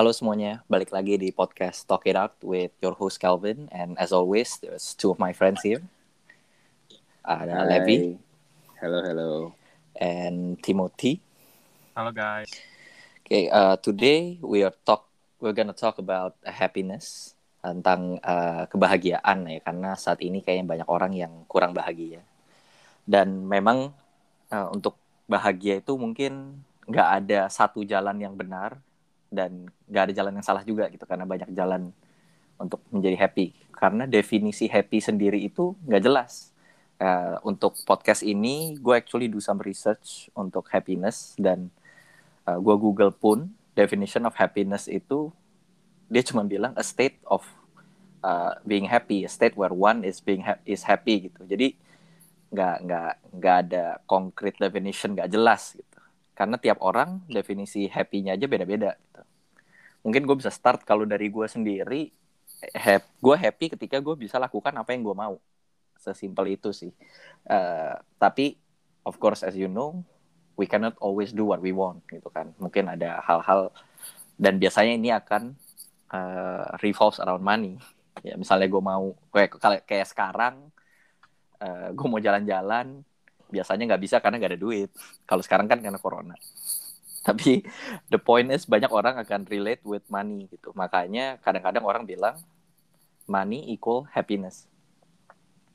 Halo semuanya, balik lagi di podcast Talk It Out with your host Calvin and as always there's two of my friends here. Ada Hai. Levi Hello, hello. and Timothy. Halo guys. Okay, uh, today we are talk we're gonna talk about happiness tentang uh, kebahagiaan ya karena saat ini kayaknya banyak orang yang kurang bahagia dan memang uh, untuk bahagia itu mungkin nggak ada satu jalan yang benar dan nggak ada jalan yang salah juga gitu karena banyak jalan untuk menjadi happy. Karena definisi happy sendiri itu nggak jelas. Uh, untuk podcast ini gue actually do some research untuk happiness dan uh, gue google pun definition of happiness itu dia cuma bilang a state of uh, being happy a state where one is being ha- is happy gitu. Jadi nggak nggak nggak ada concrete definition nggak jelas gitu karena tiap orang definisi happy-nya aja beda-beda gitu. Mungkin gue bisa start kalau dari gue sendiri gue happy ketika gue bisa lakukan apa yang gue mau. Sesimpel itu sih. Uh, tapi of course as you know we cannot always do what we want gitu kan. Mungkin ada hal-hal dan biasanya ini akan uh, revolves around money. Ya misalnya gue mau kayak kayak- sekarang uh, gue mau jalan-jalan biasanya nggak bisa karena nggak ada duit. Kalau sekarang kan karena corona. Tapi the point is banyak orang akan relate with money gitu. Makanya kadang-kadang orang bilang money equal happiness.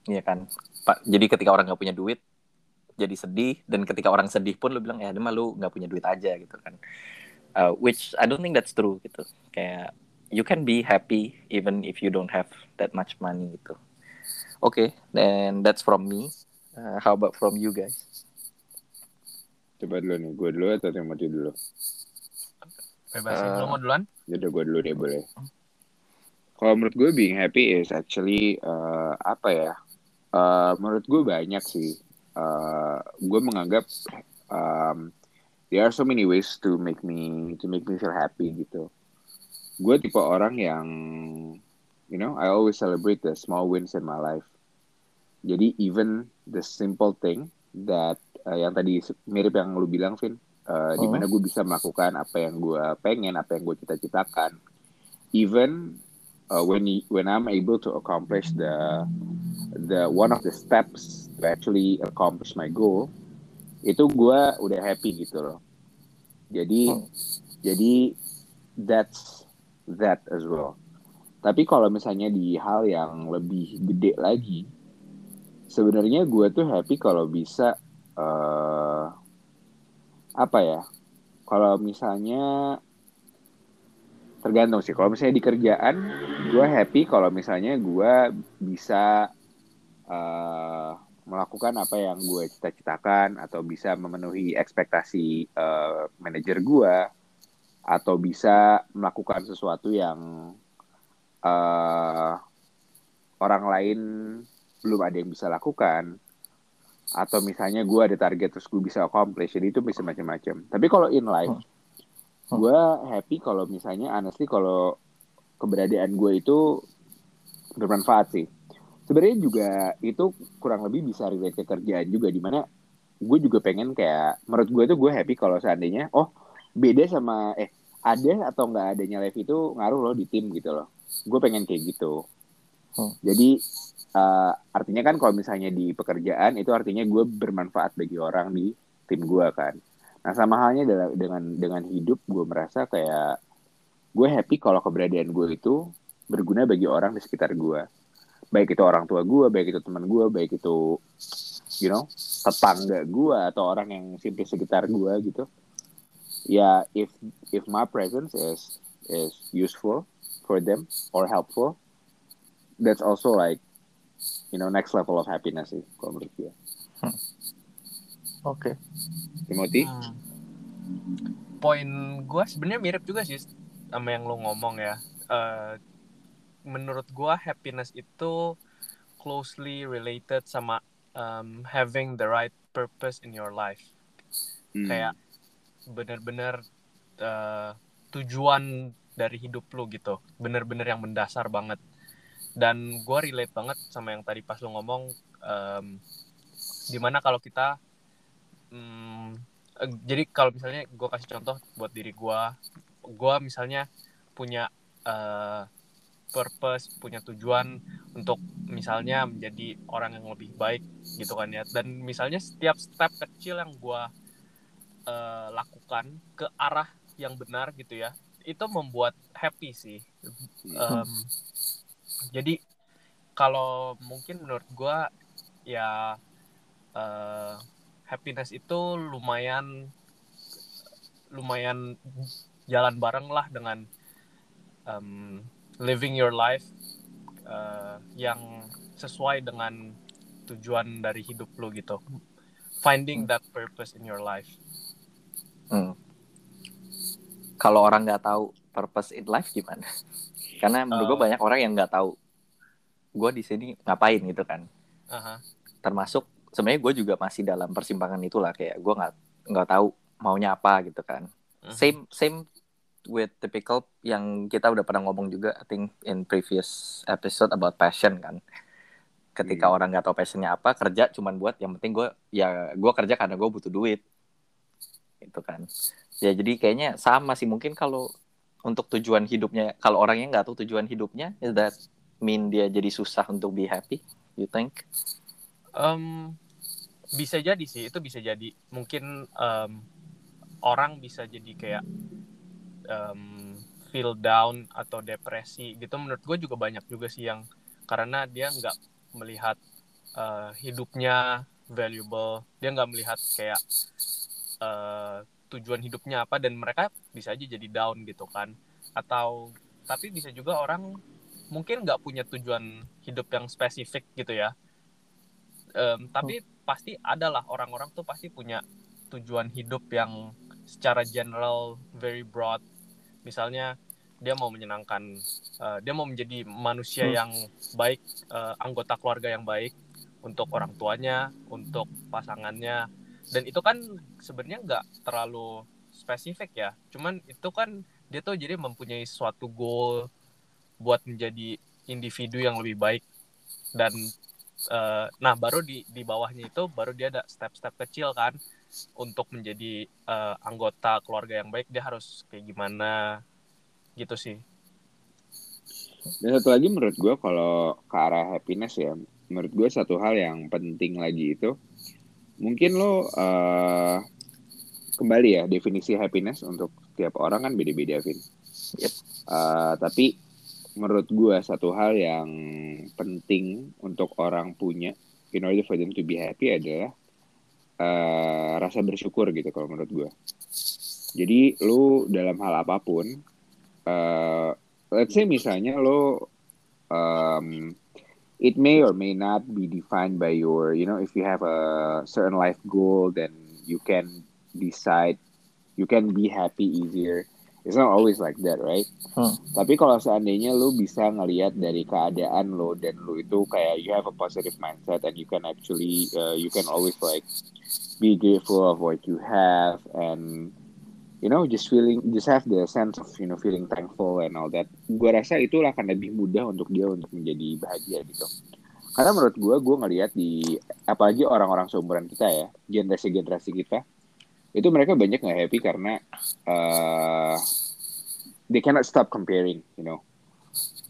Iya kan? Pak, jadi ketika orang nggak punya duit jadi sedih. Dan ketika orang sedih pun lu bilang ya mah lu nggak punya duit aja gitu kan. Uh, which I don't think that's true gitu. Kayak you can be happy even if you don't have that much money gitu. Oke okay, then that's from me Uh, how about from you guys Coba dulu nih, gue dulu atau Timothy dulu? Bebasin Eh. lo mau duluan? Yaudah gue dulu deh boleh. Kalau menurut gue being happy is actually eh, apa ya? Eh, menurut gue banyak sih. Eh, gue menganggap um, there are so many ways to make me to make me feel happy gitu. Gue tipe orang yang you know I always celebrate the small wins in my life. Jadi even the simple thing that eh, yang tadi mirip yang lu bilang Vin, di Oh. mana gue bisa melakukan apa yang gue pengen, apa yang gue cita-citakan. Even uh, when y- when I'm able to accomplish the the one of the steps to actually accomplish my goal, itu gue udah happy gitu loh. Jadi Hmm. jadi that's that as well. Tapi kalau misalnya di hal yang lebih gede lagi, sebenarnya gue tuh happy kalau bisa eh apa ya? Kalau misalnya tergantung sih. Kalau misalnya di kerjaan, gue happy kalau misalnya gue bisa eh melakukan apa yang gue cita-citakan atau bisa memenuhi ekspektasi eh, manajer gue atau bisa melakukan sesuatu yang eh orang lain belum ada yang bisa lakukan atau misalnya gue ada target terus gue bisa accomplish jadi itu bisa macam-macam. Tapi kalau in life Hmm. gue happy kalau misalnya honestly kalau keberadaan gue itu bermanfaat sih. Sebenarnya juga itu kurang lebih bisa relate ke kerjaan juga di mana gue juga pengen kayak menurut gue tuh gue happy kalau seandainya oh beda sama eh ada atau nggak adanya live itu ngaruh loh di tim gitu loh. Gue pengen kayak gitu. Hmm. jadi eh, artinya kan kalau misalnya di pekerjaan itu artinya gue bermanfaat bagi orang di tim gue kan. Nah sama halnya dengan dengan hidup gue merasa kayak gue happy kalau keberadaan gue itu berguna bagi orang di sekitar gue baik itu orang tua gue baik itu teman gue baik itu you know tetangga gue atau orang yang simply sekitar gue gitu. Ya if if my presence is is useful for them or helpful that's also like you know next level of happiness sih kalau menurut gue oke Timothy Hmm. Poin gue sebenarnya mirip juga sih sama yang lo ngomong ya. Eh, menurut gue happiness itu closely related sama um, having the right purpose in your life. Hmm. Kayak bener-bener eh, tujuan dari hidup lo gitu. Bener-bener yang mendasar banget. Dan gue relate banget sama yang tadi pas lo ngomong. em, di mana kalau kita eh, jadi kalau misalnya gue kasih contoh buat diri gue gue misalnya punya uh, purpose, punya tujuan untuk misalnya menjadi orang yang lebih baik gitu kan ya. Dan misalnya setiap step kecil yang gue uh, lakukan ke arah yang benar gitu ya, itu membuat happy sih. Um, jadi kalau mungkin menurut gue ya uh, happiness itu lumayan lumayan jalan bareng lah dengan um, living your life uh, yang sesuai dengan tujuan dari hidup lo gitu. Finding that purpose in your life. Hmm. kalau orang nggak tahu purpose in life gimana karena menurut gue banyak orang yang nggak tahu gue di sini ngapain gitu kan. Uh -huh. termasuk sebenarnya gue juga masih dalam persimpangan itulah kayak gue nggak nggak tahu maunya apa gitu kan. Uh -huh. same same with typical yang kita udah pernah ngomong juga I think in previous episode about passion kan. Ketika hmm. orang nggak tahu passionnya apa kerja cuman buat yang penting gue ya gue kerja karena gue butuh duit. Itu kan. Ya jadi kayaknya sama sih. Mungkin kalau untuk tujuan hidupnya. Kalau orangnya nggak tahu tujuan hidupnya is that mean dia jadi susah untuk be happy you think? Um, bisa jadi sih itu bisa jadi. Mungkin um, orang bisa jadi kayak um, feel down atau depresi gitu. Menurut gue juga banyak juga sih yang karena dia nggak melihat uh, hidupnya valuable. Dia nggak melihat kayak uh, tujuan hidupnya apa dan mereka bisa aja jadi down gitu kan. Atau tapi bisa juga orang mungkin nggak punya tujuan hidup yang spesifik gitu ya. Um, tapi pasti adalah orang-orang tuh pasti punya tujuan hidup yang secara general very broad. Misalnya dia mau menyenangkan uh, dia mau menjadi manusia hmm. yang baik uh, anggota keluarga yang baik untuk orang tuanya untuk pasangannya dan itu kan sebenarnya nggak terlalu spesifik ya. Cuman itu kan dia tuh jadi mempunyai suatu goal buat menjadi individu yang lebih baik. Dan uh, nah baru di di bawahnya itu baru dia ada step-step kecil kan untuk menjadi uh, anggota keluarga yang baik. Dia harus kayak gimana gitu sih. Dan satu lagi menurut gue kalau ke arah happiness ya menurut gue satu hal yang penting lagi itu mungkin lo uh, kembali ya definisi happiness untuk tiap orang kan beda-beda Vin yep. uh, tapi menurut gue satu hal yang penting untuk orang punya in order for them to be happy adalah uh, rasa bersyukur gitu kalau menurut gue. Jadi lu dalam hal apa pun, uh, let's say misalnya lo um, it may or may not be defined by your, you know, if you have a certain life goal, then you can decide, you can be happy easier. It's not always like that right? Hmm. tapi kalau seandainya lu bisa ngelihat dari keadaan lo dan lu itu kayak you have a positive mindset and you can actually uh, you can always like be grateful of what you have and you know just feeling just have the sense of you know feeling thankful and all that. Gue rasa itu akan lebih mudah untuk dia untuk menjadi bahagia gitu karena menurut gue gue ngelihat di apalagi orang-orang seumuran kita ya generasi generasi kita itu mereka banyak nggak happy karena uh, they cannot stop comparing you know.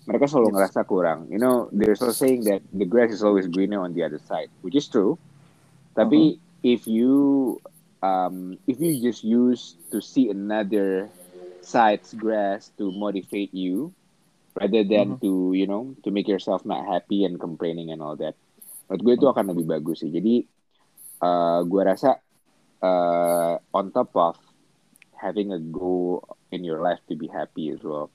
Mereka selalu ngerasa kurang. You know they're still saying that the grass is always greener on the other side which is true. Tapi uh -huh. if you um, if you just use to see another side's grass to motivate you rather than -huh. to you know to make yourself not happy and complaining and all that menurut gue itu akan lebih bagus sih jadi uh, gue rasa uh, on top of having a goal in your life to be happy as well,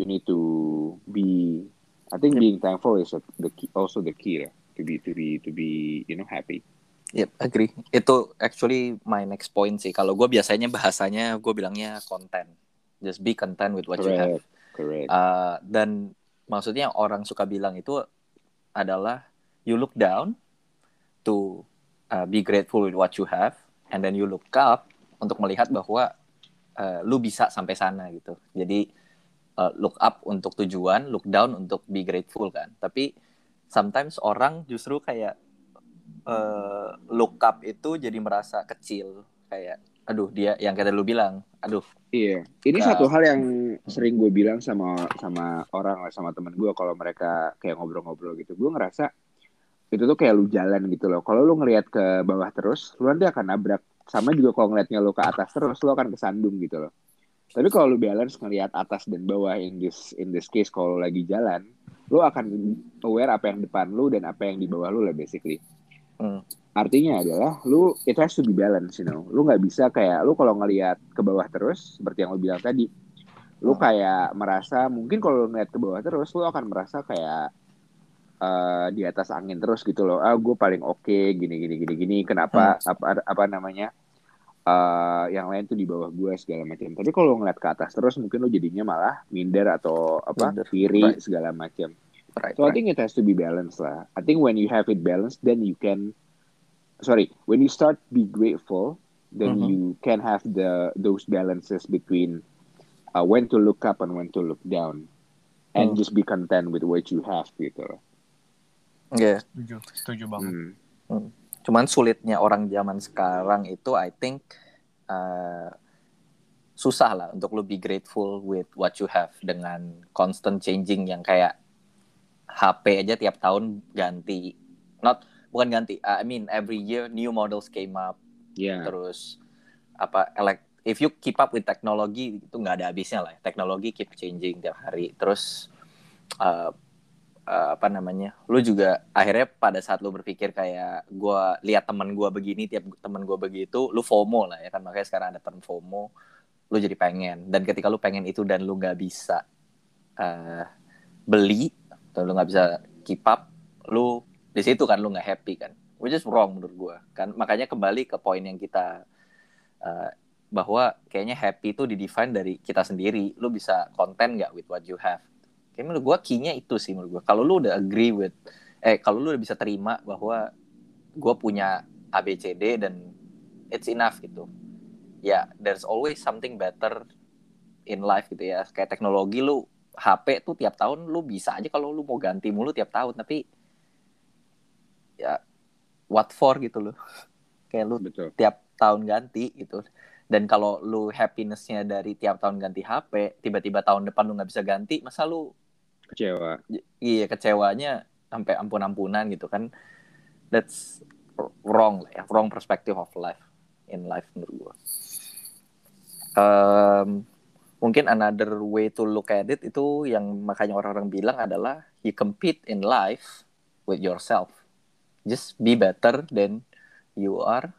you need to be. I think yep. being thankful is the key, also the key ya, to be to be to be you know happy. Yep, agree. Itu actually my next point sih. Kalau gue biasanya bahasanya gue bilangnya content. Just be content with what Correct. you have. Correct. Uh, dan maksudnya orang suka bilang itu adalah you look down to uh, be grateful with what you have and then you look up untuk melihat bahwa uh, lu bisa sampai sana gitu. Jadi uh, look up untuk tujuan look down untuk be grateful kan. Tapi sometimes orang justru kayak uh, look up itu jadi merasa kecil. Kayak aduh dia yang kata lu bilang aduh Iya, ini satu hal yang sering gue bilang sama sama orang sama temen gue kalau mereka kayak ngobrol-ngobrol gitu, gue ngerasa itu tuh kayak lu jalan gitu loh. Kalau lu ngelihat ke bawah terus, lu nanti akan nabrak. Sama juga kalau ngeliatnya lu ke atas terus, lu akan kesandung gitu loh. Tapi kalau lu balance ngelihat atas dan bawah in this in this case kalau lagi jalan, lu akan aware apa yang depan lu dan apa yang di bawah lu lah basically. Hmm. Artinya adalah lu it has to be balance, you know. Lu nggak bisa kayak lu kalau ngelihat ke bawah terus seperti yang lu bilang tadi, lu Hmm. kayak merasa mungkin kalau lu ngeliat ke bawah terus lu akan merasa kayak eh, di atas angin terus gitu loh. Ah, gue paling oke gini gini gini gini. Kenapa apa apa namanya? eh yang lain tuh di bawah gue segala macam. Tapi kalau ngeliat ke atas terus mungkin lu jadinya malah minder atau apa? Minder. iri Right. segala macam. Right, So I right. think it has to be balanced lah. I think when you have it balanced, then you can, sorry, when you start be grateful, then Mhm. you can have the those balances between uh, when to look up and when to look down, and Hmm. just be content with what you have gitu. Iya. Setuju, setuju banget. Hmm. Cuman sulitnya orang zaman sekarang itu I think uh, susah lah untuk be grateful with what you have dengan constant changing yang kayak HP aja tiap tahun ganti. Not bukan ganti. I mean every year new models came up Yeah. terus apa elek if you keep up with teknologi itu nggak ada habisnya lah. Teknologi keep changing tiap hari. Terus uh, uh, apa namanya? Lu juga akhirnya pada saat lu berpikir kayak gua lihat teman gua begini, tiap teman gua begitu, lu FOMO lah ya kan. Makanya sekarang ada term FOMO. Lu jadi pengen dan ketika lu pengen itu dan lu nggak bisa uh, beli atau lu nggak bisa keep up, lu di situ kan lu nggak happy kan. Which is wrong menurut gua kan. Makanya kembali ke poin yang kita uh, bahwa kayaknya happy itu didefine dari kita sendiri. Lu bisa konten nggak with what you have. Kayak menurut gua key-nya itu sih menurut gua. Kalau lu udah agree with eh kalau lu udah bisa terima bahwa gua punya ABCD dan it's enough gitu. Ya, there's always something better in life gitu ya. Kayak teknologi lu HP tuh tiap tahun lu bisa aja kalau lu mau ganti mulu tiap tahun tapi ya what for gitu loh. Kayak lu Betul. tiap tahun ganti gitu. Dan kalau lu happiness-nya dari tiap tahun ganti HP, tiba-tiba tahun depan lu nggak bisa ganti, masa lu Kecewa. iya kecewanya sampai ampun-ampunan gitu kan? That's wrong lah ya, wrong perspective of life in life menurut gua. Um, mungkin another way to look at it itu yang makanya orang-orang bilang adalah you compete in life with yourself. Just be better than you are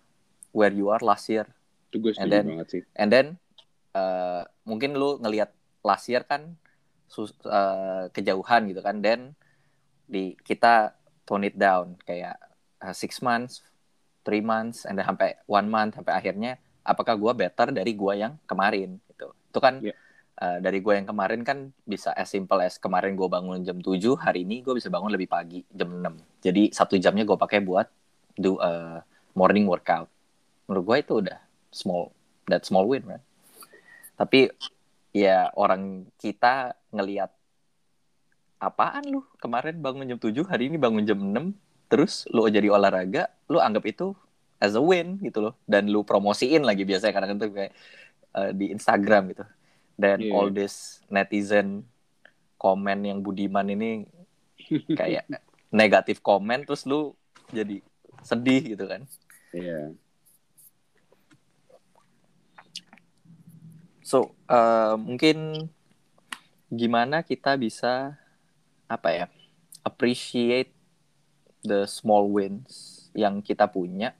where you are last year. Itu gue And then- banget sih. And then uh, mungkin lu ngelihat last year kan sus- uh, kejauhan gitu kan. Then di kita tone it down kayak uh, six months, three months, and then sampai one month sampai akhirnya apakah gua better dari gua yang kemarin gitu. Itu kan Yeah. uh, dari gua yang kemarin kan bisa as simple as kemarin gua bangun jam 7, hari ini gua bisa bangun lebih pagi jam 6. Jadi satu jamnya gua pakai buat do a morning workout. Menurut gua itu udah small that small win right? Tapi ya orang kita ngelihat apaan lu kemarin bangun jam 7, hari ini bangun jam 6, terus lu jadi olahraga, lu anggap itu as a win gitu loh dan lu promosiin lagi biasanya kadang itu kayak uh, di Instagram gitu. Dan Iya. all this netizen komen yang budiman ini kayak negatif komen terus lu jadi sedih gitu kan. Iya. So, uh, mungkin gimana kita bisa apa ya appreciate the small wins yang kita punya,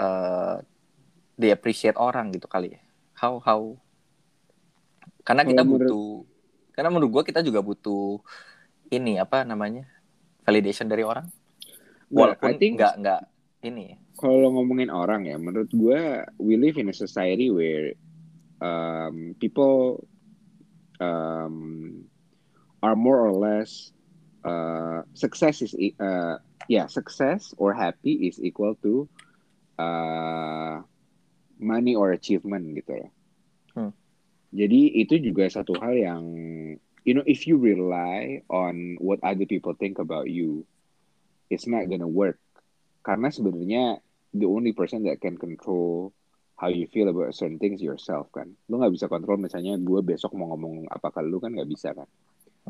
uh, di appreciate orang gitu kali ya. How how karena kita menurut- butuh, karena menurut gua kita juga butuh ini apa namanya validation dari orang. Well, Walaupun I think nggak nggak ini. kalau ngomongin orang ya, menurut gue, we live in a society where um, people um, are more or less uh, success is e- uh, yeah success or happy is equal to uh, money or achievement gitu loh. Hmm. Jadi itu juga satu hal yang you know if you rely on what other people think about you, it's not gonna work. Karena sebenarnya the only person that can control how you feel about certain things yourself kan. Lu nggak bisa kontrol misalnya gue besok mau ngomong apa ke lu kan nggak bisa kan.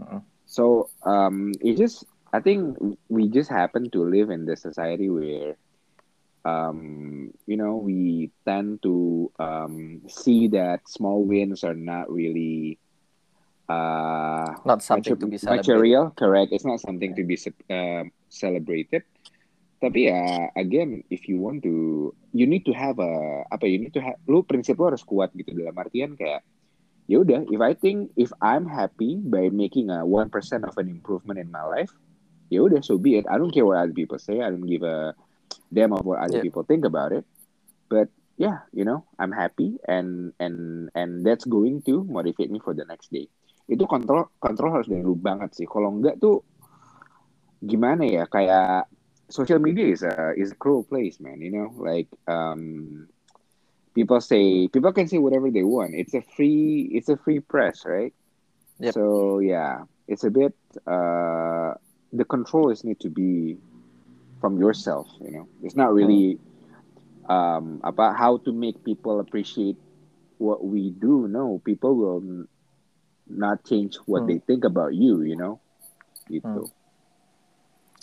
Mm-mm. So um, it just I think we just happen to live in this society where um, you know we tend to um, see that small wins are not really uh, Not something to be celebrated. material. Correct. It's not something to be uh, celebrated. Tapi ya again, if you want to, you need to have a apa? You need to have. Lu prinsip lu harus kuat gitu dalam artian kayak ya udah. If I think if I'm happy by making a one percent of an improvement in my life, ya udah so be it. I don't care what other people say. I don't give a damn of what other Yeah. people think about it. But yeah, you know, I'm happy and and and that's going to motivate me for the next day. Itu kontrol kontrol harus dari lu banget sih. Kalau enggak tuh gimana ya kayak social media is a is a cruel place, man. You know, like um, people say people can say whatever they want. It's a free it's a free press, right? Yep. So yeah, it's a bit uh, the control is need to be from yourself. You know, it's not really um, about how to make people appreciate what we do. No, people will not change what Hmm. they think about you. You know, gitu.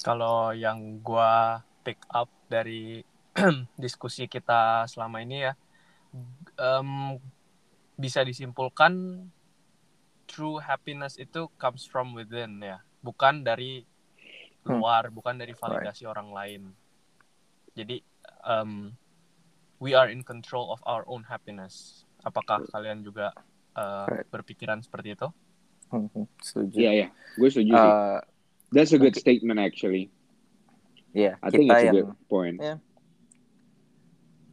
Kalau yang gua pick up dari diskusi kita selama ini ya, em, bisa disimpulkan true happiness itu comes from within ya, bukan dari Hmm. luar, bukan dari validasi orang lain. Jadi em, we are in control of our own happiness. Apakah kalian juga eh, Right. berpikiran seperti itu? Mhm, Setuju. Yeah, yeah. Gue setuju sih. Uh, That's a good mungkin- statement actually. Iya, I think kita it's a yang good point. Ya.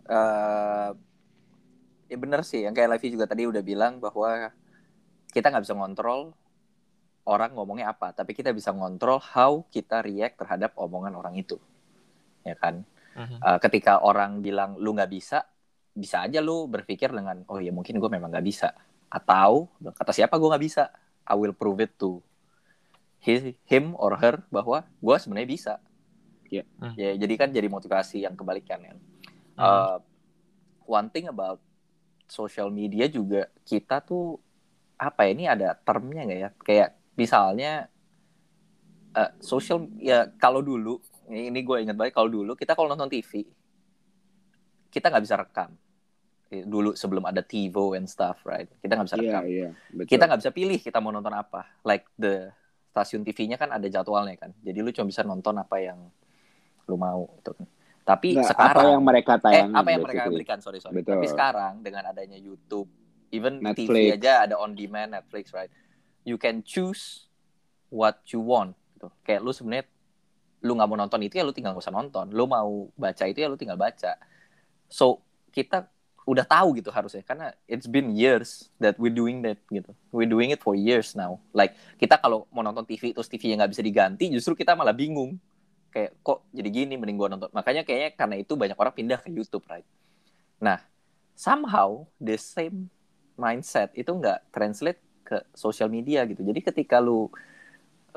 eh ya bener sih, yang kayak Levi juga tadi udah bilang bahwa kita nggak bisa ngontrol orang ngomongnya apa, tapi kita bisa ngontrol how kita react terhadap omongan orang itu, ya kan? Mhm. Eh, ketika orang bilang lu nggak bisa, bisa aja lu berpikir dengan oh ya mungkin gue memang nggak bisa, atau kata siapa gue nggak bisa, I will prove it to he, him or her bahwa gue sebenarnya bisa. Iya. Hmm. Ya, jadi kan jadi motivasi yang kebalikan ya. Hmm. Uh, one thing about social media juga kita tuh apa ya ini ada termnya nggak ya? Kayak misalnya uh, social ya kalau dulu ini, gue ingat banget kalau dulu kita kalau nonton TV kita nggak bisa rekam Eh, dulu sebelum ada TiVo and stuff right kita nggak bisa Iya, rekam iya, betul. kita nggak bisa pilih kita mau nonton apa like the stasiun TV-nya kan ada jadwalnya kan jadi lu cuma bisa nonton apa yang lu mau gitu kan tapi Nggak, sekarang apa yang mereka eh tayangin apa yang mereka basically. berikan sorry sorry Betul. tapi sekarang dengan adanya YouTube even Netflix. TV aja ada on demand Netflix right you can choose what you want gitu. Kayak lu sebenarnya lu nggak mau nonton itu ya lu tinggal nggak usah nonton. Lu mau baca itu ya lu tinggal baca. So kita udah tahu gitu harusnya karena it's been years that we're doing that gitu. We're doing it for years now. Like kita kalau mau nonton TV terus TV-nya nggak bisa diganti justru kita malah bingung. Kayak kok jadi gini mending gua nonton. Makanya kayaknya karena itu banyak orang pindah ke YouTube right? Nah somehow the same mindset itu nggak translate ke social media gitu. Jadi ketika lu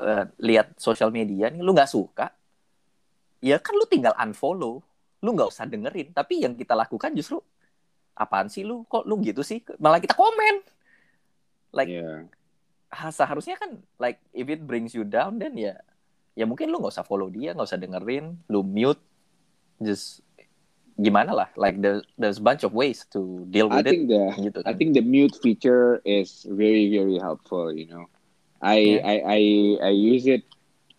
eh, lihat social media nih lu nggak suka ya kan lu tinggal unfollow. Lu nggak usah dengerin. Tapi yang kita lakukan justru apaan sih lu? Kok lu gitu sih? Malah kita komen. Like ha- seharusnya kan like if it brings you down then ya ya mungkin lu nggak usah follow dia nggak usah dengerin. Lu mute. Just gimana lah like there, there's a bunch of ways to deal I with it think the gitu I think the mute feature is very very helpful. You know, I Yeah. I, I I use it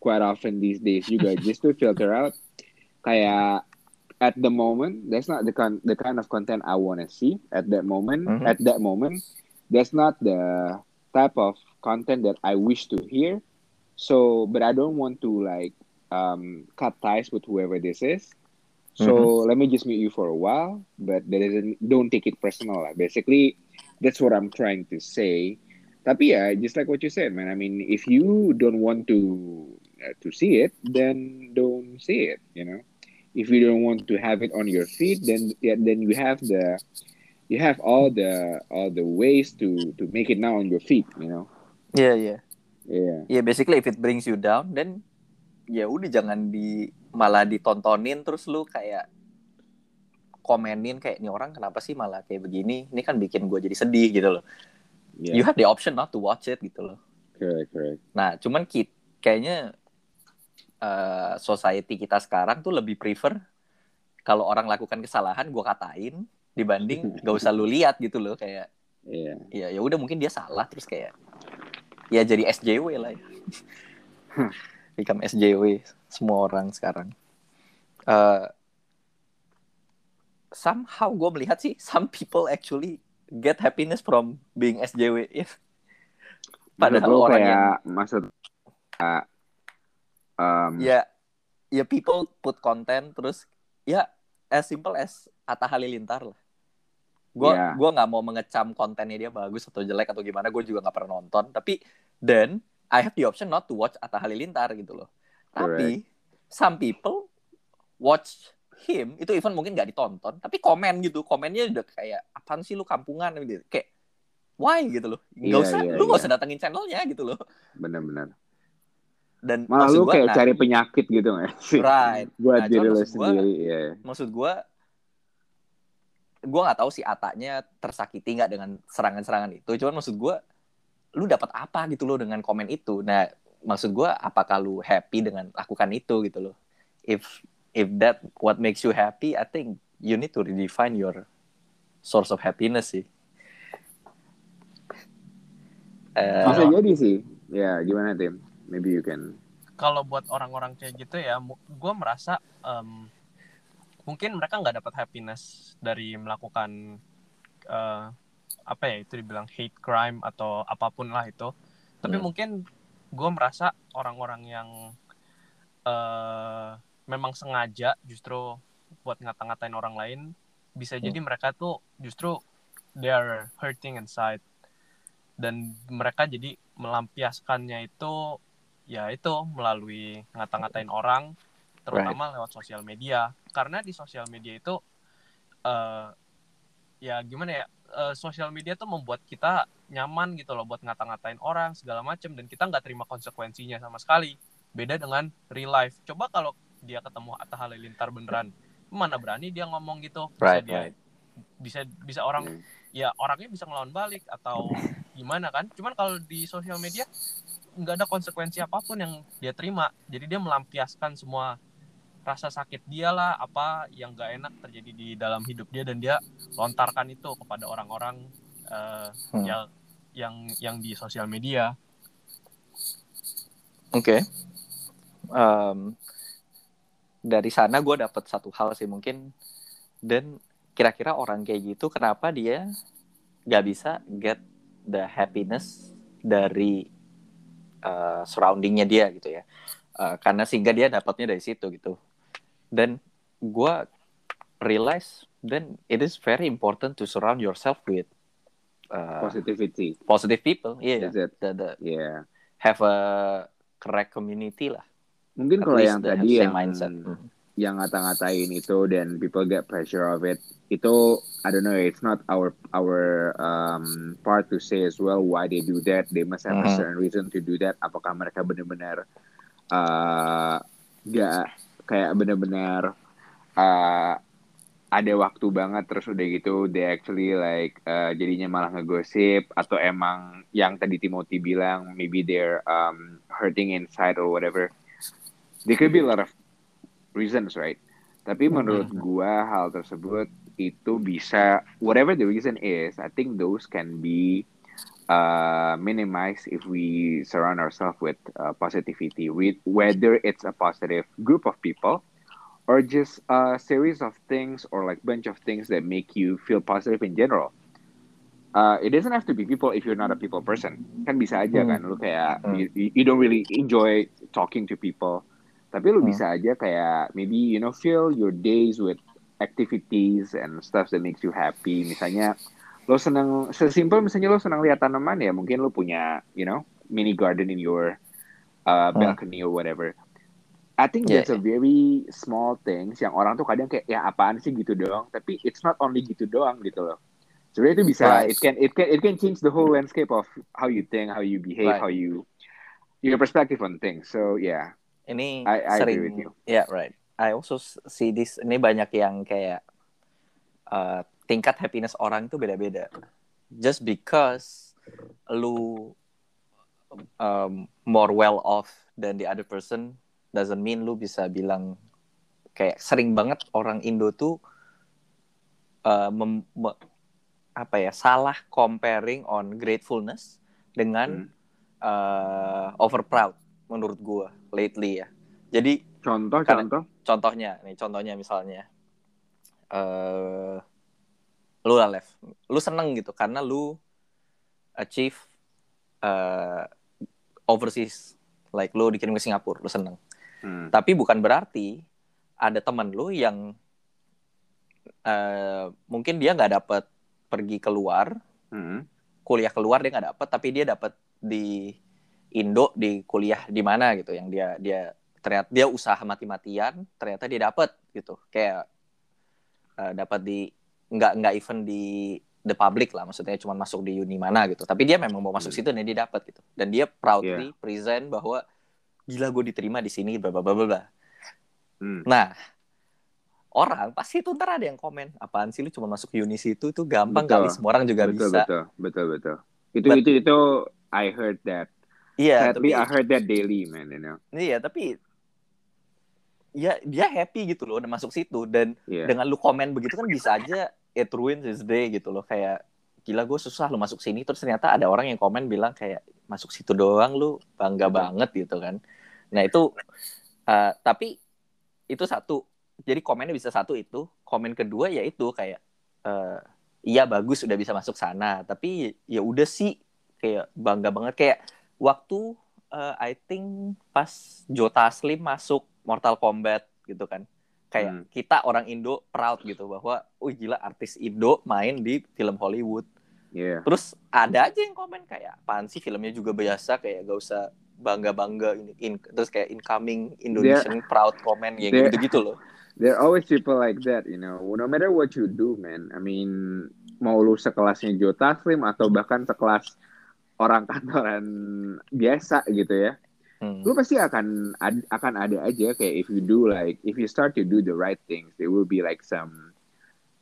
quite often these days juga just to filter out. Kayak at the moment, that's not the con the kind of content I want to see at that moment. Mhm. At that moment, that's not the type of content that I wish to hear. So, but I don't want to like um, cut ties with whoever this is. So let me just mute you for a while, but that doesn't don't take it personal. Lah. Basically, that's what I'm trying to say. Tapi ya, just like what you said, man. I mean, if you don't want to uh, to see it, then don't see it. You know, if you don't want to have it on your feed, then yeah, then you have the you have all the all the ways to to make it now on your feed. You know, Iya iya yeah. Iya basically if it brings you down then ya udah jangan di malah ditontonin terus lu kayak komenin kayak ini orang kenapa sih malah kayak begini ini kan bikin gue jadi sedih gitu loh Yeah. you have the option not to watch it gitu loh Correct, correct. nah cuman ki kayaknya eh, society kita sekarang tuh lebih prefer kalau orang lakukan kesalahan gue katain dibanding gak usah lu lihat gitu loh kayak Iya. ya ya udah mungkin dia salah terus kayak ya jadi SJW lah ya. become SJW semua orang sekarang Eh, somehow gue melihat sih some people actually get happiness from being SJW ya. padahal Menurut lo orang kayak yang maksud uh, um, ya ya people put konten terus ya as simple as Atta Halilintar lah gue Yeah. gua nggak mau mengecam kontennya dia bagus atau jelek atau gimana gue juga nggak pernah nonton tapi then I have the option not to watch Atta Halilintar gitu loh tapi some people watch him itu even mungkin nggak ditonton tapi komen gitu komennya udah kayak apaan sih lu kampungan gitu kayak why gitu loh Iya, usah iya, lu nggak iya. usah datengin channelnya gitu loh benar-benar. dan Malah lu gua, kayak nah, cari penyakit gitu nggak sih? Right. Buat Nah, diri lu maksud gua- sendiri, ya. maksud gue gue nggak tahu si Atanya tersakiti nggak dengan serangan-serangan itu cuman maksud gue lu dapat apa gitu loh dengan komen itu nah maksud gue apakah lu happy dengan lakukan itu gitu loh if if that what makes you happy I think you need to redefine your source of happiness sih Eh, Bisa jadi sih. Ya, gimana Tim? Maybe you can. kalau buat orang-orang kayak gitu ya gue merasa em, mungkin mereka nggak dapat happiness dari melakukan eh, apa ya itu dibilang hate crime atau apa pun lah itu. Tapi Hmm. mungkin gue merasa orang-orang yang eh, memang sengaja justru buat ngata-ngatain orang lain bisa jadi mereka tuh justru they are hurting inside. Dan mereka jadi melampiaskannya itu ya itu melalui ngata-ngatain orang terutama lewat sosial media. Karena di sosial media itu eh ya gimana ya eh, sosial media tuh membuat kita nyaman gitu loh buat ngata-ngatain orang segala macam dan kita nggak terima konsekuensinya sama sekali. Beda dengan real life. Coba kalau dia ketemu Atta Halilintar beneran mana berani dia ngomong gitu? Bisa Right, dia right. bisa bisa orang ya orangnya bisa ngelawan balik atau gimana kan? Cuman kalau di sosial media nggak ada konsekuensi apa pun yang dia terima. Jadi dia melampiaskan semua rasa sakit dia lah apa yang nggak enak terjadi di dalam hidup dia dan dia lontarkan itu kepada orang-orang eh, Hmm. yang yang yang di sosial media Oke. Em, dari sana gue dapet satu hal sih mungkin dan kira-kira orang kayak gitu kenapa dia nggak bisa get the happiness dari eh, surroundingnya dia gitu ya Eh, karena sehingga dia dapatnya dari situ gitu dan gue realize then it is very important to surround yourself with eh, Positivity. positive people yeah Is it? the, the Yeah. have a correct community lah Mungkin At kalau yang tadi yang mindset. Hmm. yang ngata-ngatain itu dan people get pressure of it itu I don't know it's not our our um, part to say as well why they do that they must have a Mhm. certain reason to do that apakah mereka benar-benar uh, gak kayak benar-benar uh, ada waktu banget terus udah gitu they actually like uh, jadinya malah ngegosip atau emang yang tadi Timothy bilang maybe they're um, hurting inside or whatever. There could be a lot of reasons right? Tapi menurut gua hal tersebut itu bisa whatever the reason is I think those can be uh, minimized if we surround ourselves with uh, positivity with whether it's a positive group of people or just a series of things or like bunch of things that make you feel positive in general. Uh, it doesn't have to be people if you're not a people person. Kan bisa aja Hmm. kan lu kayak Hmm. you, you don't really enjoy talking to people. Tapi lu Hmm. bisa aja kayak maybe you know fill your days with activities and stuff that makes you happy. Misalnya lo senang sesimpel misalnya lo senang lihat tanaman ya mungkin lo punya you know mini garden in your uh, Hmm. balcony or whatever. I think Yeah, that's a very small things yang orang tuh kadang kayak ya apaan sih gitu doang. Tapi it's not only gitu doang gitu loh. Sebenarnya itu bisa Right. it can it can it can change the whole landscape of how you think, how you behave, Right. how you your perspective on things. So yeah, ini I- I agree sering with you. ya right I also see this ini banyak yang kayak uh, tingkat happiness orang itu beda-beda. Just because lu um, more well off than the other person doesn't mean lu bisa bilang kayak sering banget orang Indo tuh uh, mem, me, apa ya salah comparing on gratefulness dengan hmm. uh, over proud menurut gua lately ya. Jadi contoh contoh contohnya nih contohnya misalnya uh, lu lah Lev, lu seneng gitu karena lu achieve uh, overseas like lu dikirim ke Singapura lu seneng hmm. tapi bukan berarti ada teman lu yang uh, mungkin dia nggak dapat pergi keluar hmm. kuliah keluar dia nggak dapat tapi dia dapat di Indo di kuliah di mana gitu yang dia dia ternyata dia usaha mati-matian ternyata dia dapat gitu kayak uh, dapat di nggak nggak even di the public lah maksudnya cuma masuk di uni mana gitu tapi dia memang mau masuk hmm. situ dan dia dapat gitu dan dia proudly yeah. present bahwa gila gue diterima di sini bla bla bla bla hmm. nah orang pasti itu ntar ada yang komen apaan sih lu cuma masuk uni situ itu gampang betul. kali semua orang juga betul, bisa betul betul betul itu But, itu itu I heard that Iya, yeah, tapi I heard that daily, man, you know. Iya, tapi ya dia happy gitu loh udah masuk situ dan yeah. dengan lu komen begitu kan bisa aja it ruins his day gitu loh. Kayak gila gue susah lu masuk sini. Terus ternyata ada orang yang komen bilang kayak masuk situ doang lu bangga banget gitu kan. Nah itu uh, tapi itu satu. Jadi komennya bisa satu itu. Komen kedua ya itu kayak uh, iya bagus udah bisa masuk sana. Tapi ya udah sih kayak bangga banget. Kayak waktu uh, I think pas Jota Slim masuk Mortal Kombat gitu kan kayak hmm. kita orang Indo proud gitu bahwa oh gila artis Indo main di film Hollywood yeah. terus ada aja yang komen kayak apaan sih filmnya juga biasa kayak gak usah bangga bangga ini in, terus kayak incoming Indonesian proud comment ya gitu gitu loh there are always people like that you know no matter what you do man I mean mau lu sekelasnya Joe Taslim atau bahkan sekelas orang kantoran biasa gitu ya hmm. lu pasti akan ad, akan ada aja kayak if you do like if you start to do the right things there will be like some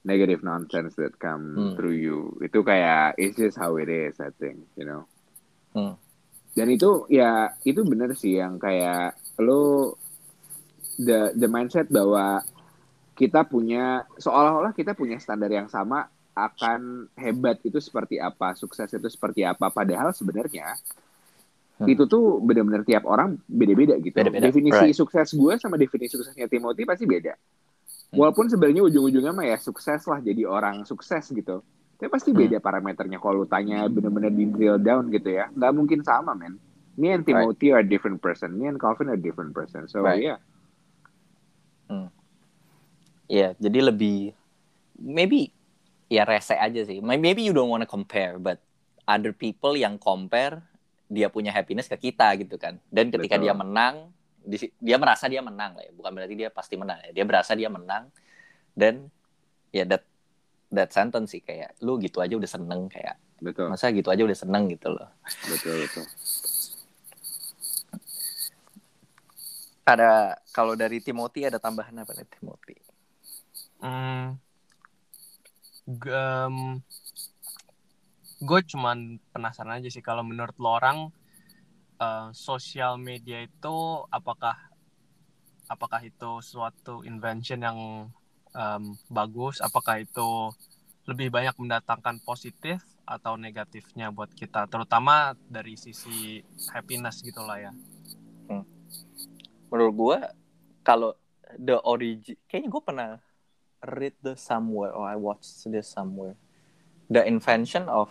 negative nonsense that come hmm. through you itu kayak it's just how it is I think you know hmm. dan itu ya itu bener sih yang kayak lo the the mindset bahwa kita punya seolah-olah kita punya standar yang sama akan hebat itu seperti apa, sukses itu seperti apa. Padahal sebenarnya hmm. itu tuh benar-benar tiap orang beda-beda gitu. Beda -beda. Definisi right. sukses gue sama definisi suksesnya Timothy pasti beda. Hmm. Walaupun sebenarnya ujung-ujungnya mah ya sukses lah jadi orang sukses gitu. Tapi pasti beda hmm. parameternya kalau lu tanya benar-benar di drill down gitu ya. Nggak mungkin sama, men. Me and Timothy right. are different person. Me and Calvin are different person. So, right. yeah. Hmm. Ya, yeah, jadi lebih maybe ya rese aja sih. Maybe you don't wanna compare, but other people yang compare dia punya happiness ke kita gitu kan. Dan ketika Betul. dia menang, dia merasa dia menang lah ya. Bukan berarti dia pasti menang ya. Dia berasa dia menang dan ya that that sentence sih kayak lu gitu aja udah seneng kayak. Betul. Masa gitu aja udah seneng gitu loh. Betul betul. Ada kalau dari Timothy ada tambahan apa nih Timothy? Hmm, um, gue cuman penasaran aja sih kalau menurut lo orang uh, sosial media itu apakah apakah itu suatu invention yang um, bagus apakah itu lebih banyak mendatangkan positif atau negatifnya buat kita terutama dari sisi happiness gitulah ya hmm. menurut gue kalau the origin kayaknya gue pernah read the somewhere or I watched this somewhere. The invention of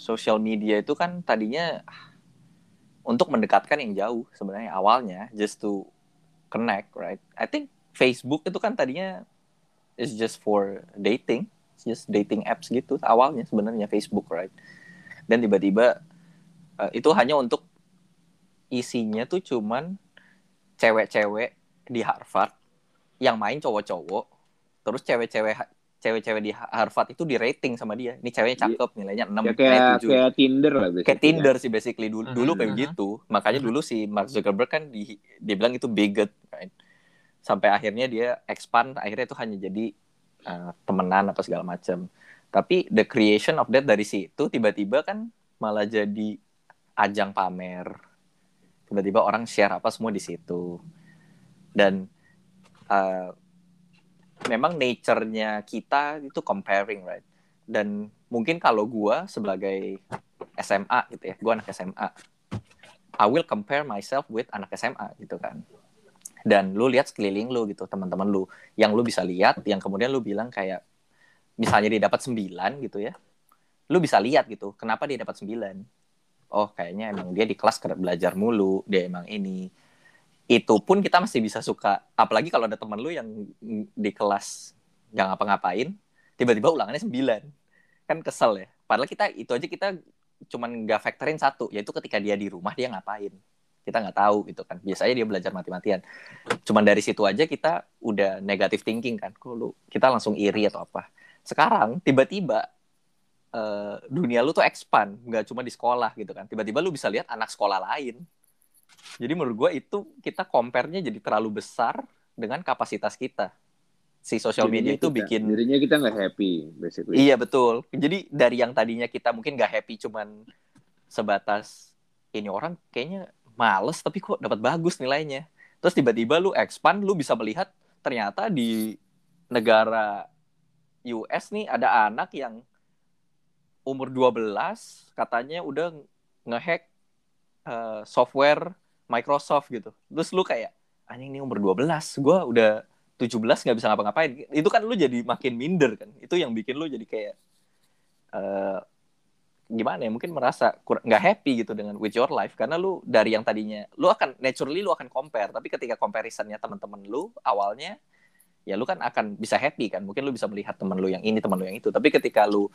social media itu kan tadinya untuk mendekatkan yang jauh sebenarnya awalnya just to connect, right? I think Facebook itu kan tadinya is just for dating, It's just dating apps gitu awalnya sebenarnya Facebook, right? Dan tiba-tiba uh, itu hanya untuk isinya tuh cuman cewek-cewek di Harvard yang main cowok-cowok terus cewek-cewek cewek-cewek di Harvard itu di rating sama dia. Ini ceweknya iya. cakep, nilainya 6, ya, kayak, 7. Kayak Tinder lah basically. Kayak Tinder sih basically dulu, uh-huh. dulu kayak gitu. Makanya dulu si Mark Zuckerberg kan di dia bilang itu bigot, right? Sampai akhirnya dia expand, akhirnya itu hanya jadi uh, temenan apa segala macam tapi the creation of that dari situ tiba-tiba kan malah jadi ajang pamer tiba-tiba orang share apa semua di situ dan uh, memang nature-nya kita itu comparing right? Dan mungkin kalau gue sebagai SMA gitu ya gue anak SMA I will compare myself with anak SMA gitu kan. Dan lu lihat sekeliling lu gitu teman-teman lu. Yang lu bisa lihat yang kemudian lu bilang kayak misalnya dia dapat 9 gitu ya lu bisa lihat gitu kenapa dia dapat 9 oh kayaknya emang dia di kelas belajar mulu dia emang ini itu pun kita masih bisa suka. Apalagi kalau ada teman lu yang di kelas nggak ngapa-ngapain tiba-tiba ulangannya 9 kan kesel ya. Padahal kita itu aja kita cuman nggak factorin satu yaitu ketika dia di rumah dia ngapain. Kita nggak tahu gitu kan. Biasanya dia belajar mati-matian. Cuman dari situ aja kita udah negatif thinking kan. Kok lu kita langsung iri atau apa. Sekarang tiba-tiba uh, dunia lu tuh expand. Nggak cuma di sekolah gitu kan. Tiba-tiba lu bisa lihat anak sekolah lain jadi menurut gue itu kita compare-nya jadi terlalu besar dengan kapasitas kita. Si sosial media itu kita, bikin dirinya kita nggak happy basically. Iya betul. Jadi dari yang tadinya kita mungkin nggak happy cuman sebatas ini orang kayaknya males tapi kok dapat bagus nilainya. Terus tiba-tiba lu expand lu bisa melihat ternyata di negara US nih ada anak yang umur 12 katanya udah ngehack uh, software Microsoft gitu. Terus lu kayak anjing ini umur 12 gue udah 17 nggak bisa ngapa-ngapain. Itu kan lu jadi makin minder kan. Itu yang bikin lu jadi kayak uh, gimana ya mungkin merasa nggak happy gitu dengan with your life. Karena lu dari yang tadinya lu akan naturally lu akan compare. Tapi ketika comparisonnya teman-teman lu awalnya ya lu kan akan bisa happy kan. Mungkin lu bisa melihat teman lu yang ini teman lu yang itu. Tapi ketika lu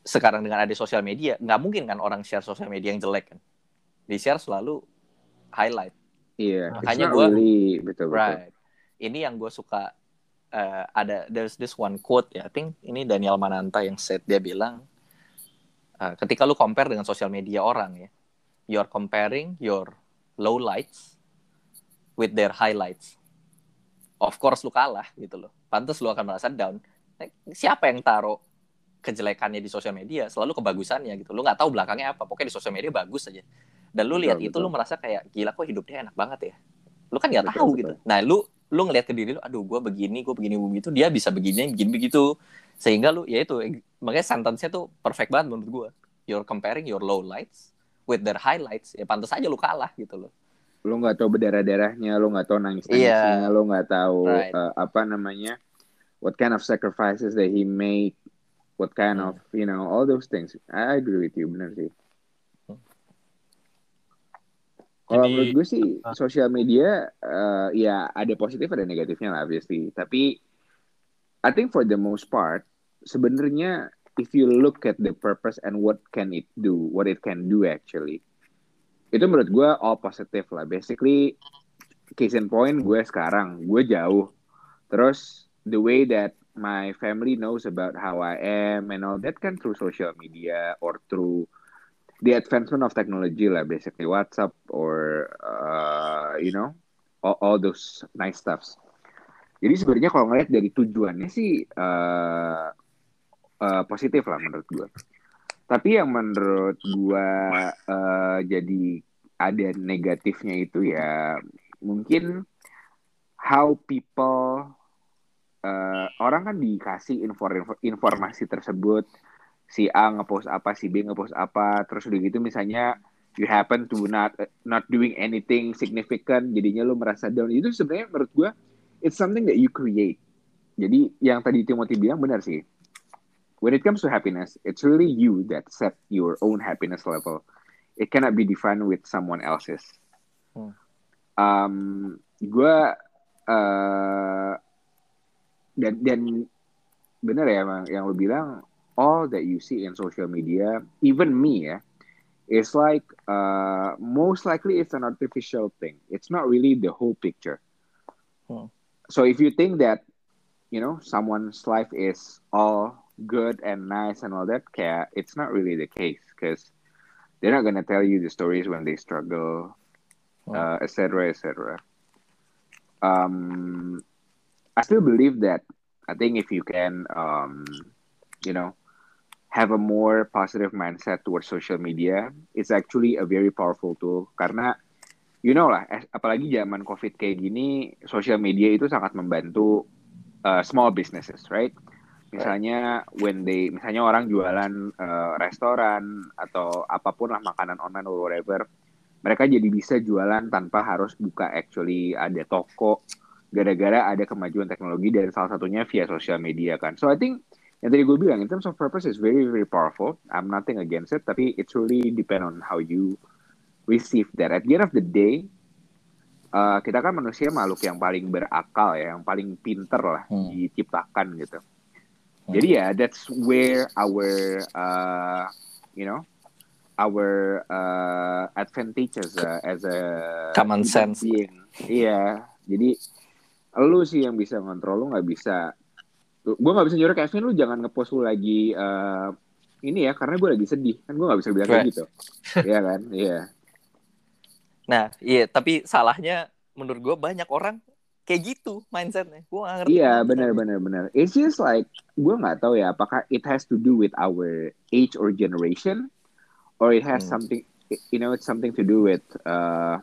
sekarang dengan ada sosial media nggak mungkin kan orang share sosial media yang jelek kan. Di share selalu highlight. Iya makanya gue really, betul, betul. right. Ini yang gue suka uh, ada there's this one quote ya I think ini Daniel Mananta yang said dia bilang uh, ketika lu compare dengan sosial media orang ya you're comparing your low lights with their highlights. Of course lu kalah gitu loh. Pantas lu akan merasa down. Siapa yang taruh kejelekannya di sosial media? Selalu kebagusannya gitu. Lu nggak tahu belakangnya apa. Pokoknya di sosial media bagus aja dan lu lihat itu lu merasa kayak gila kok hidupnya enak banget ya? Lu kan nggak tahu betul. gitu. Nah lu lu ngelihat ke diri lu aduh gue begini gue begini begitu dia bisa begini begini begitu. Sehingga lu ya itu makanya sentence-nya tuh perfect banget menurut gue you're comparing your low lights with their highlights. Ya pantas aja lu kalah gitu loh. Lu nggak tahu berdarah darahnya lu nggak tahu nangis nangisnya yeah. lu nggak tahu right. uh, apa namanya what kind of sacrifices that he made what kind hmm. of you know all those things. I agree with you benar sih Kalau menurut gue sih uh, sosial media uh, ya ada positif ada negatifnya lah obviously. Tapi I think for the most part sebenarnya if you look at the purpose and what can it do, what it can do actually. Itu menurut gue all positif lah. Basically case in point gue sekarang gue jauh. Terus the way that my family knows about how I am and all that kan through social media or through the advancement of technology lah basically WhatsApp or uh, you know all, all those nice stuffs. Jadi sebenarnya kalau ngeliat dari tujuannya sih uh, uh, positif lah menurut gue. Tapi yang menurut gue uh, jadi ada negatifnya itu ya mungkin how people uh, orang kan dikasih informasi tersebut si A ngepost apa, si B ngepost apa, terus udah gitu misalnya you happen to not not doing anything significant, jadinya lu merasa down. Itu sebenarnya menurut gue it's something that you create. Jadi yang tadi Timothy bilang benar sih. When it comes to happiness, it's really you that set your own happiness level. It cannot be defined with someone else's. Hmm. Um, gue uh, dan dan benar ya yang lu bilang all that you see in social media, even me, yeah, it's like uh, most likely it's an artificial thing. It's not really the whole picture. Hmm. So if you think that, you know, someone's life is all good and nice and all that, care, it's not really the case because they're not gonna tell you the stories when they struggle, etc., hmm. uh, etc. Et um, I still believe that I think if you can, um, you know, have a more positive mindset towards social media, it's actually a very powerful tool. Karena, you know lah, apalagi zaman COVID kayak gini, social media itu sangat membantu uh, small businesses, right? Misalnya when they, misalnya orang jualan uh, restoran atau apa pun lah makanan online or whatever, mereka jadi bisa jualan tanpa harus buka actually ada toko gara-gara ada kemajuan teknologi dan salah satunya via sosial media kan. So I think yang tadi gue bilang in terms of purpose is very very powerful. I'm nothing against it, tapi it really depend on how you receive that. At the end of the day, uh, kita kan manusia makhluk yang paling berakal ya, yang paling pinter lah hmm. diciptakan gitu. Hmm. Jadi ya that's where our uh, you know our uh, advantage as a as a common sense. Being. Iya, jadi lu sih yang bisa ngontrol lu nggak bisa gue nggak bisa nyuruh Kevin lu jangan ngepost lu lagi uh, ini ya karena gue lagi sedih. Kan gue nggak bisa bilang kayak gitu. Iya kan? Iya. Nah iya tapi salahnya menurut gue banyak orang kayak gitu mindsetnya. Gue gak ngerti iya benar benar benar it's just like gue nggak tahu ya apakah it has to do with our age or generation or it has hmm. something you know it's something to do with uh,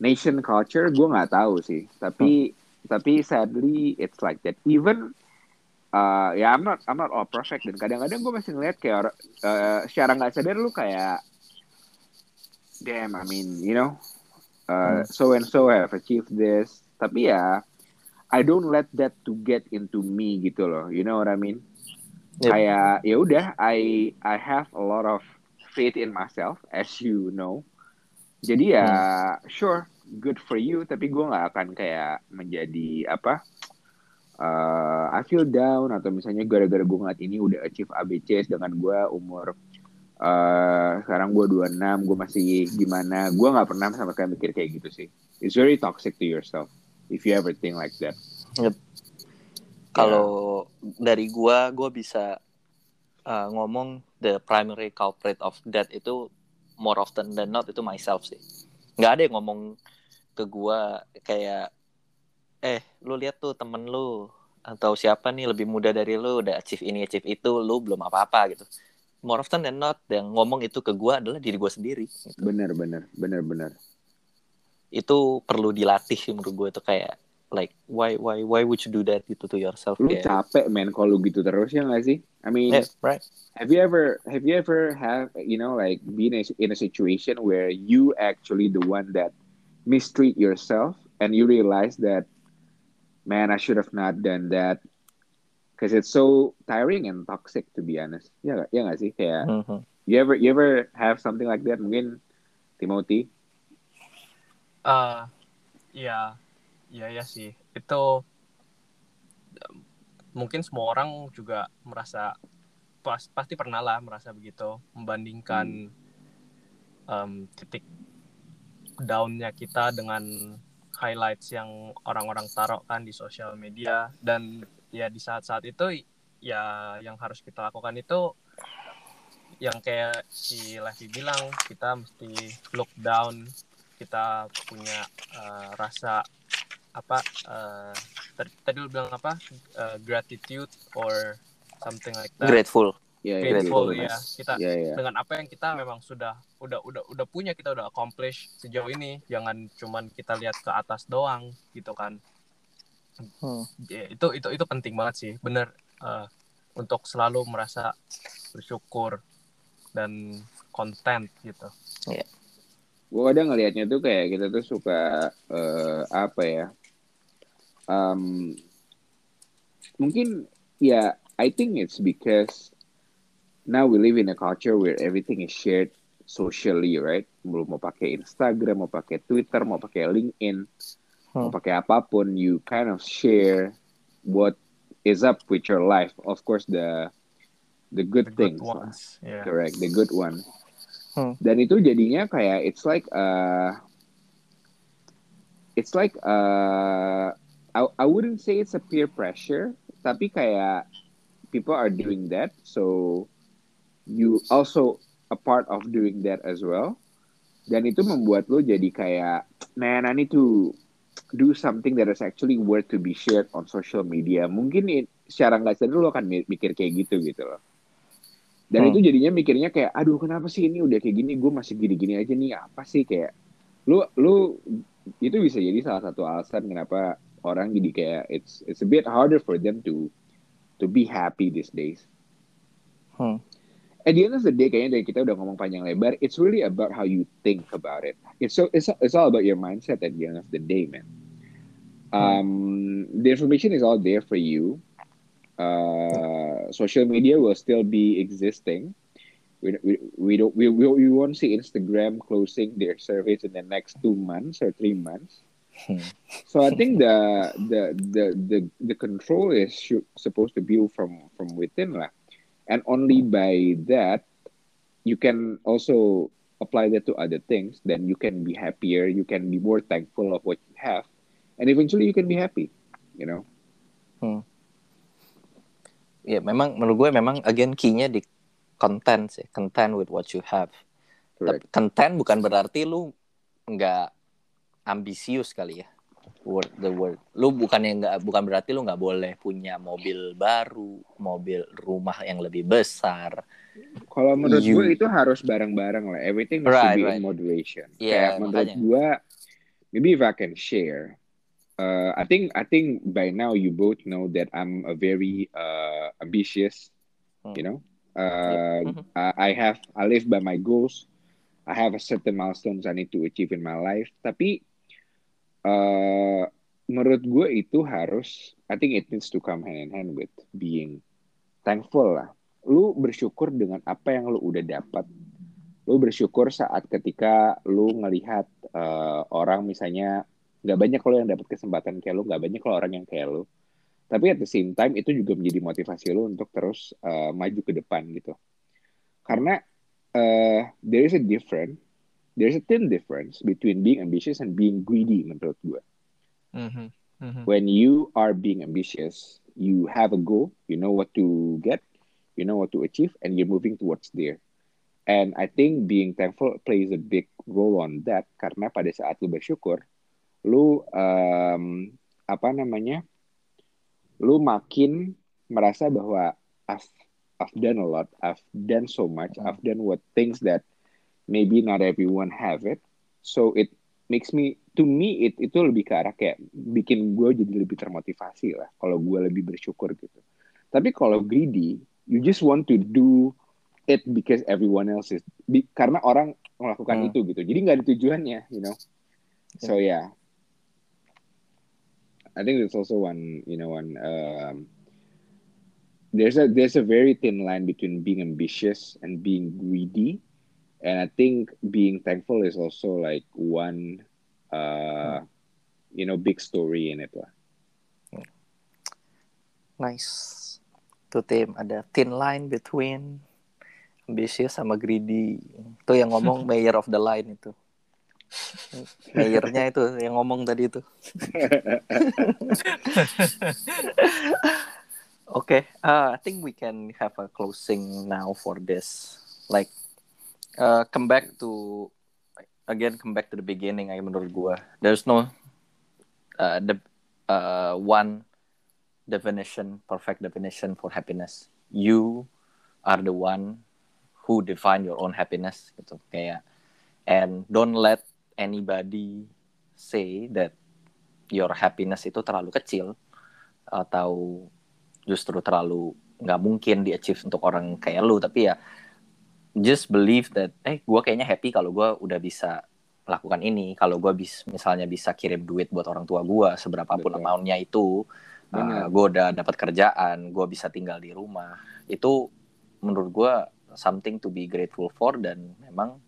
nation culture. Gue nggak tahu sih. Tapi hmm. tapi sadly it's like that. Even uh, ya I'm not I'm not all perfect dan kadang-kadang gue masih ngeliat kayak uh, secara nggak sadar lu kayak damn I mean you know uh, hmm. so and so have achieved this tapi ya I don't let that to get into me gitu loh you know what I mean yep. kayak ya udah I I have a lot of faith in myself as you know jadi ya hmm. sure good for you tapi gue nggak akan kayak menjadi apa uh, I feel down atau misalnya gara-gara gue ngeliat ini udah achieve ABC dengan gue umur uh, sekarang gue 26 gue masih gimana gue nggak pernah sama kayak mikir kayak gitu sih it's very toxic to yourself if you ever think like that yep. kalau yeah. dari gue gue bisa uh, ngomong the primary culprit of that itu more often than not itu myself sih nggak ada yang ngomong ke gua kayak eh lu lihat tuh temen lu atau siapa nih lebih muda dari lu udah achieve ini achieve itu lu belum apa-apa gitu. More often than not yang ngomong itu ke gua adalah diri gua sendiri gitu. bener bener bener bener. Itu perlu dilatih sih menurut gue itu kayak like why why why would you do that gitu to yourself lu kayak... capek men kalau gitu terus ya gak sih? I mean yeah, right. have you ever have you ever have you know like been in a situation where you actually the one that mistreat yourself and you realize that man i should have not done that. Because it's so tiring and toxic to be honest. Ya gak, ya gak sih? Kayak mm-hmm. you ever you ever have something like that? Mungkin Timothy? Uh ya ya ya sih. Itu mungkin semua orang juga merasa pas, pasti pernah lah merasa begitu. Membandingkan hmm. um, titik downnya kita dengan highlights yang orang-orang taruh kan di sosial media. Dan ya di saat-saat itu ya yang harus kita lakukan itu yang kayak si Levi bilang kita mesti look down. Kita punya uh, rasa apa uh, tadi lu bilang apa? Uh, gratitude or something like that. Grateful yeah, grateful ya kita yeah, yeah. dengan apa yang kita memang sudah udah udah udah punya kita udah accomplish sejauh ini jangan cuman kita lihat ke atas doang gitu kan hmm. ya, itu itu itu penting banget sih bener uh, untuk selalu merasa bersyukur dan konten gitu yeah. gue kadang ngelihatnya tuh kayak kita tuh suka uh, apa ya um, mungkin ya I think it's because now we live in a culture where everything is shared socially, right? Belum mau pakai Instagram, mau pakai Twitter, mau pakai LinkedIn, hmm. mau pakai apa pun, you kind of share what is up with your life. Of course, the the good the things, good ones. Yeah. correct, the good one. Hmm. Dan itu jadinya kayak it's like uh it's like uh I I wouldn't say it's a peer pressure, tapi kayak people are doing that, so you also a part of doing that as well. Dan itu membuat lo jadi kayak man I need to do something that is actually worth to be shared on social media. Mungkin it, secara nggak sadar lo akan mikir kayak gitu gitu loh. Dan Hmm. itu jadinya mikirnya kayak aduh kenapa sih ini udah kayak gini? Gue masih gini-gini aja nih. Apa sih kayak lu lu itu bisa jadi salah satu alasan kenapa orang jadi kayak it's it's a bit harder for them to to be happy these days. Hmm. At the end of the day kayaknya dari kita udah ngomong panjang lebar it's really about how you think about it. It's so it's, it's all about your mindset at the end of the day man. Um the information is all there for you. Uh social media will still be existing. We, we, we don't we, we, we won't see instagram closing their service in the next two months or three months. So i think the the the the, the control is should, supposed to be from from within lah and only by that you can also apply that to other things. Then you can be happier. You can be more thankful of what you have. And eventually you can be happy you know? Ya memang menurut gue memang again key-nya di content sih, content with what you have. Correct. Content bukan berarti lu nggak ambisius kali ya. Word the word. Lu bukannya nggak bukan berarti lu nggak boleh punya mobil baru, mobil rumah yang lebih besar. kalau menurut You- gue itu harus bareng-bareng lah everything must Right, be right. in moderation Yeah, kayak menurut makanya. gue maybe if I can share uh, I think I think by now you both know that I'm a very uh, ambitious Hmm. you know uh, Mhm. I, I have I live by my goals I have a certain milestones I need to achieve in my life tapi uh, menurut gue itu harus I think it needs to come hand in hand with being thankful lah. Lu bersyukur dengan apa yang lu udah dapat. Lu bersyukur saat ketika lu ngelihat uh, orang misalnya nggak banyak kalau yang dapat kesempatan kayak lu nggak banyak kalau orang yang kayak lu. Tapi at the same time itu juga menjadi motivasi lu untuk terus uh, maju ke depan gitu. Karena uh, there is a different there is a thin difference between being ambitious and being greedy menurut gue Mhm. Mhm. when you are being ambitious, you have a goal, you know what to get, you know what to achieve, and you're moving towards there. And I think being thankful plays a big role on that karena pada saat lu bersyukur, lu um, apa namanya, lu makin merasa bahwa I've I've done a lot, I've done so much, I've done what things that maybe not everyone have it, so it makes me to me it itu lebih ke arah kayak bikin gue jadi lebih termotivasi lah kalau gue lebih bersyukur gitu. Tapi kalau greedy you just want to do it because everyone else is di- karena orang melakukan Hmm. itu gitu. Jadi nggak ada tujuannya you know? So yeah. I think there's also one you know one um, there's a there's a very thin line between being ambitious and being greedy and I think being thankful is also like one uh you know big story in it lah. Nice. Tuh tim ada thin line between ambitious sama greedy. Itu yang ngomong mayor of the line itu. Mayornya itu yang ngomong tadi itu. Okay, uh, I think we can have a closing now for this. Like, uh, come back to again, come back to the beginning. I menurut gua, there's no uh, the uh, one definition, perfect definition for happiness. You are the one who define your own happiness, gitu. Kayak, and don't let anybody say that your happiness itu terlalu kecil atau justru terlalu nggak mungkin di achieve untuk orang kayak lu tapi ya just believe that eh gue kayaknya happy kalau gue udah bisa lakukan ini kalau gue bis misalnya bisa kirim duit buat orang tua gue seberapapun Betul. amountnya itu Benar. gue udah dapat kerjaan gue bisa tinggal di rumah itu menurut gue something to be grateful for dan memang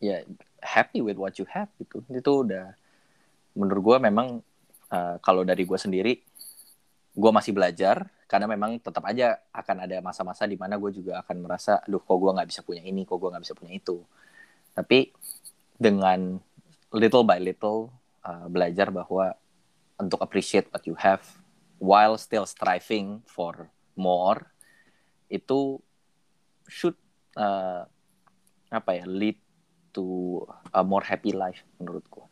ya happy with what you have gitu itu udah menurut gue memang uh, kalau dari gue sendiri gue masih belajar karena memang tetap aja akan ada masa-masa di mana gue juga akan merasa aduh kok gue nggak bisa punya ini kok gue nggak bisa punya itu tapi dengan little by little uh, belajar bahwa untuk appreciate what you have while still striving for more itu should uh, apa ya lead to a more happy life menurut gue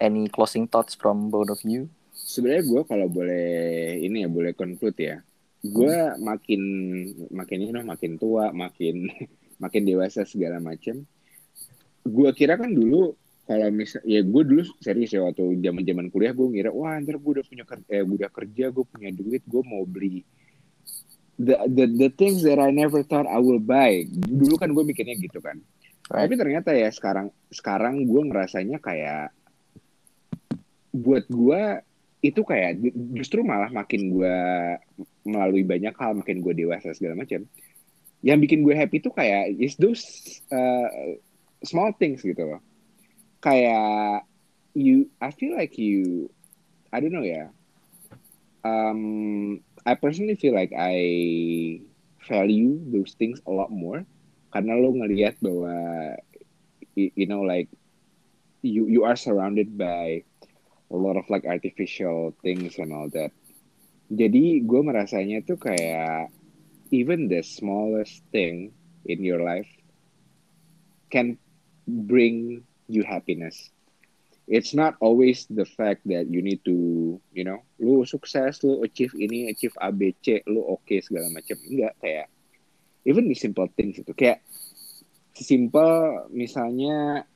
any closing thoughts from both of you? Sebenarnya gue kalau boleh ini ya boleh conclude ya. Gue makin makin ini makin tua, makin makin dewasa segala macam. Gue kira kan dulu kalau misal ya gue dulu serius ya waktu zaman zaman kuliah gue ngira wah ntar gue udah punya kerja, eh, udah kerja gue punya duit gue mau beli the, the the things that I never thought I will buy dulu kan gue mikirnya gitu kan Right. tapi ternyata ya sekarang sekarang gue ngerasanya kayak buat gue itu kayak justru malah makin gue melalui banyak hal makin gue dewasa segala macam yang bikin gue happy tuh kayak is those uh, small things gitu loh. Kayak you I feel like you I don't know ya um I personally feel like I value those things a lot more karena lo ngelihat bahwa you know like you you are surrounded by a lot of like artificial things and all that. Jadi gue merasanya tuh kayak even the smallest thing in your life can bring you happiness. It's not always the fact that you need to you know lu sukses lu achieve ini achieve A B C lu oke segala macam. Enggak kayak even the simple things itu. Kayak simple misalnya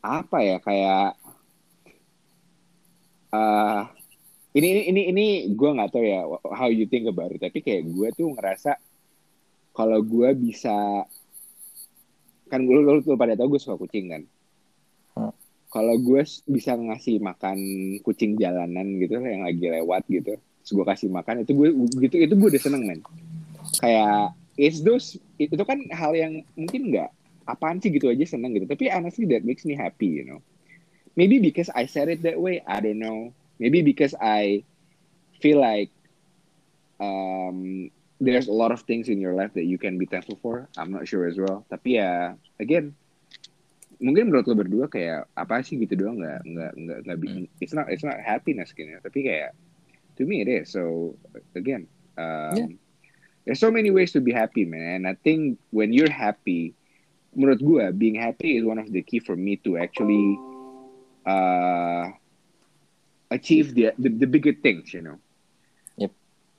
apa ya kayak uh, ini ini ini ini gue nggak tahu ya how you think about it. Tapi kayak gue tuh ngerasa kalau gue bisa kan gue lu, lu pada tau gue suka kucing kan? Hmm. kalau gue bisa ngasih makan kucing jalanan gitu yang lagi lewat gitu terus gue kasih makan itu gue gitu itu gue udah seneng men. Kayak it's those itu kan hal yang mungkin nggak apaan sih gitu aja seneng gitu. Tapi honestly that makes me happy you know maybe because I said it that way I don't know. Maybe because I feel like um, there's a lot of things in your life that you can be thankful for. I'm not sure as well. Tapi ya again mungkin menurut lo berdua kayak apa sih gitu doang? Nggak nggak nggak nggak bikin it's not it's not happiness gitu ya. Tapi kayak to me it is. So again um, Yeah. there's so many ways to be happy man. And I think when you're happy menurut gue being happy is one of the key for me to actually uh, achieve the, the the bigger things you know? Yep.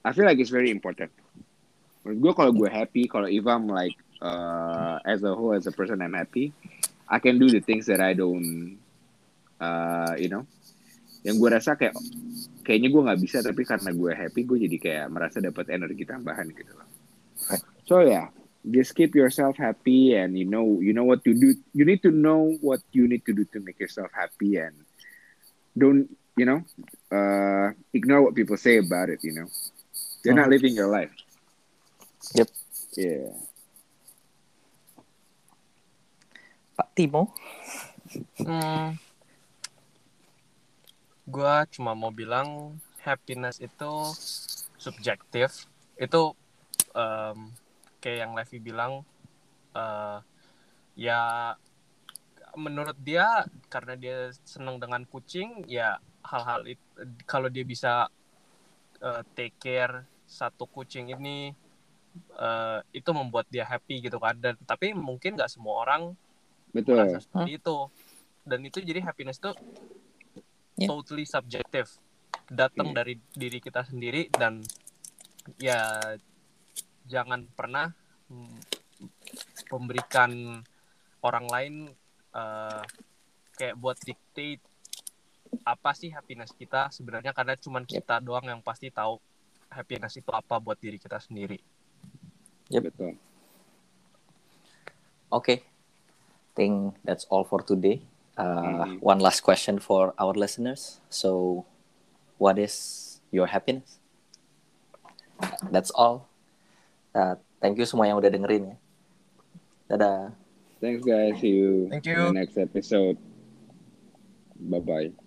I feel like it's very important. Menurut gue kalau gue happy kalau if I'm like uh, as a whole as a person I'm happy I can do the things that I don't uh, you know? Yang gue rasa kayak kayaknya gue nggak bisa tapi karena gue happy gue jadi kayak merasa dapat energi tambahan gitu loh. So yeah just keep yourself happy and you know you know what to do you need to know what you need to do to make yourself happy and don't you know uh, ignore what people say about it you know you're not living your life Yep. yeah Pak Timo. Hmm, gua cuma mau bilang happiness itu subjektif. Itu em, kayak yang Levi bilang eh, ya menurut dia karena dia senang dengan kucing ya hal-hal itu kalau dia bisa eh, take care satu kucing ini eh, itu membuat dia happy gitu kan. Dan tapi mungkin nggak semua orang betul. merasa seperti itu. Dan itu jadi happiness tuh Yeah. totally subjective. Datang Iya. dari diri kita sendiri dan ya jangan pernah mm, memberikan orang lain eh, kayak buat dictate apa sih happiness kita sebenarnya karena cuman kita doang yang pasti tahu happiness itu apa buat diri kita sendiri betul Okay. Think that's all for today. Uh, Mhm. One last question for our listeners. So, what is your happiness? That's all. Uh, thank you semua yang udah dengerin ya. Dadah. thanks guys see you Thank in you. the next episode bye bye